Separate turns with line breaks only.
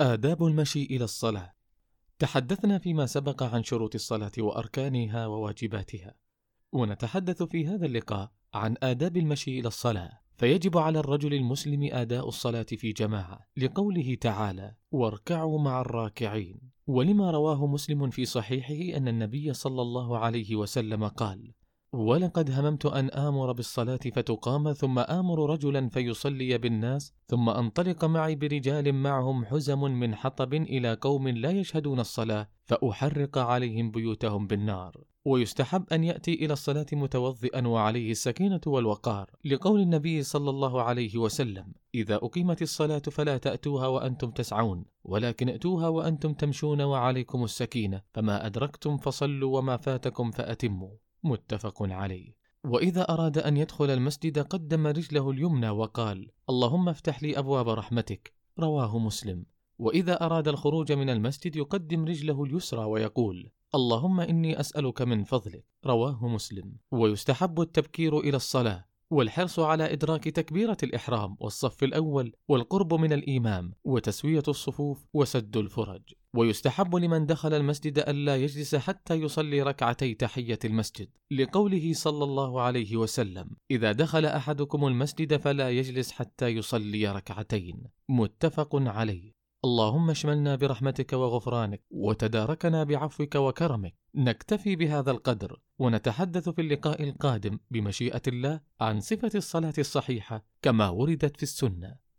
آداب المشي إلى الصلاة. تحدثنا فيما سبق عن شروط الصلاة وأركانها وواجباتها. ونتحدث في هذا اللقاء عن آداب المشي إلى الصلاة. فيجب على الرجل المسلم أداء الصلاة في جماعة لقوله تعالى واركعوا مع الراكعين ولما رواه مسلم في صحيحه أن النبي صلى الله عليه وسلم قال ولقد هممت أن آمر بالصلاة فتقام ثم آمر رجلا فيصلي بالناس ثم أنطلق معي برجال معهم حزم من حطب إلى قوم لا يشهدون الصلاة فأحرق عليهم بيوتهم بالنار. ويستحب أن يأتي إلى الصلاة متوضئا وعليه السكينة والوقار لقول النبي صلى الله عليه وسلم إذا أقيمت الصلاة فلا تأتوها وأنتم تسعون ولكن ائتوها وأنتم تمشون وعليكم السكينة فما أدركتم فصلوا وما فاتكم فأتموا. متفق عليه. وإذا أراد أن يدخل المسجد قدم رجله اليمنى وقال اللهم افتح لي أبواب رحمتك. رواه مسلم. وإذا أراد الخروج من المسجد يقدم رجله اليسرى ويقول اللهم إني أسألك من فضلك. رواه مسلم. ويستحب التبكير إلى الصلاة والحرص على إدراك تكبيرة الإحرام والصف الأول والقرب من الإمام وتسوية الصفوف وسد الفرج. ويستحب لمن دخل المسجد ألا يجلس حتى يصلي ركعتي تحية المسجد. لقوله صلى الله عليه وسلم إذا دخل أحدكم المسجد فلا يجلس حتى يصلي ركعتين. متفق عليه. اللهم اشملنا برحمتك وغفرانك وتداركنا بعفوك وكرمك. نكتفي بهذا القدر ونتحدث في اللقاء القادم بمشيئة الله عن صفة الصلاة الصحيحة كما وردت في السنة.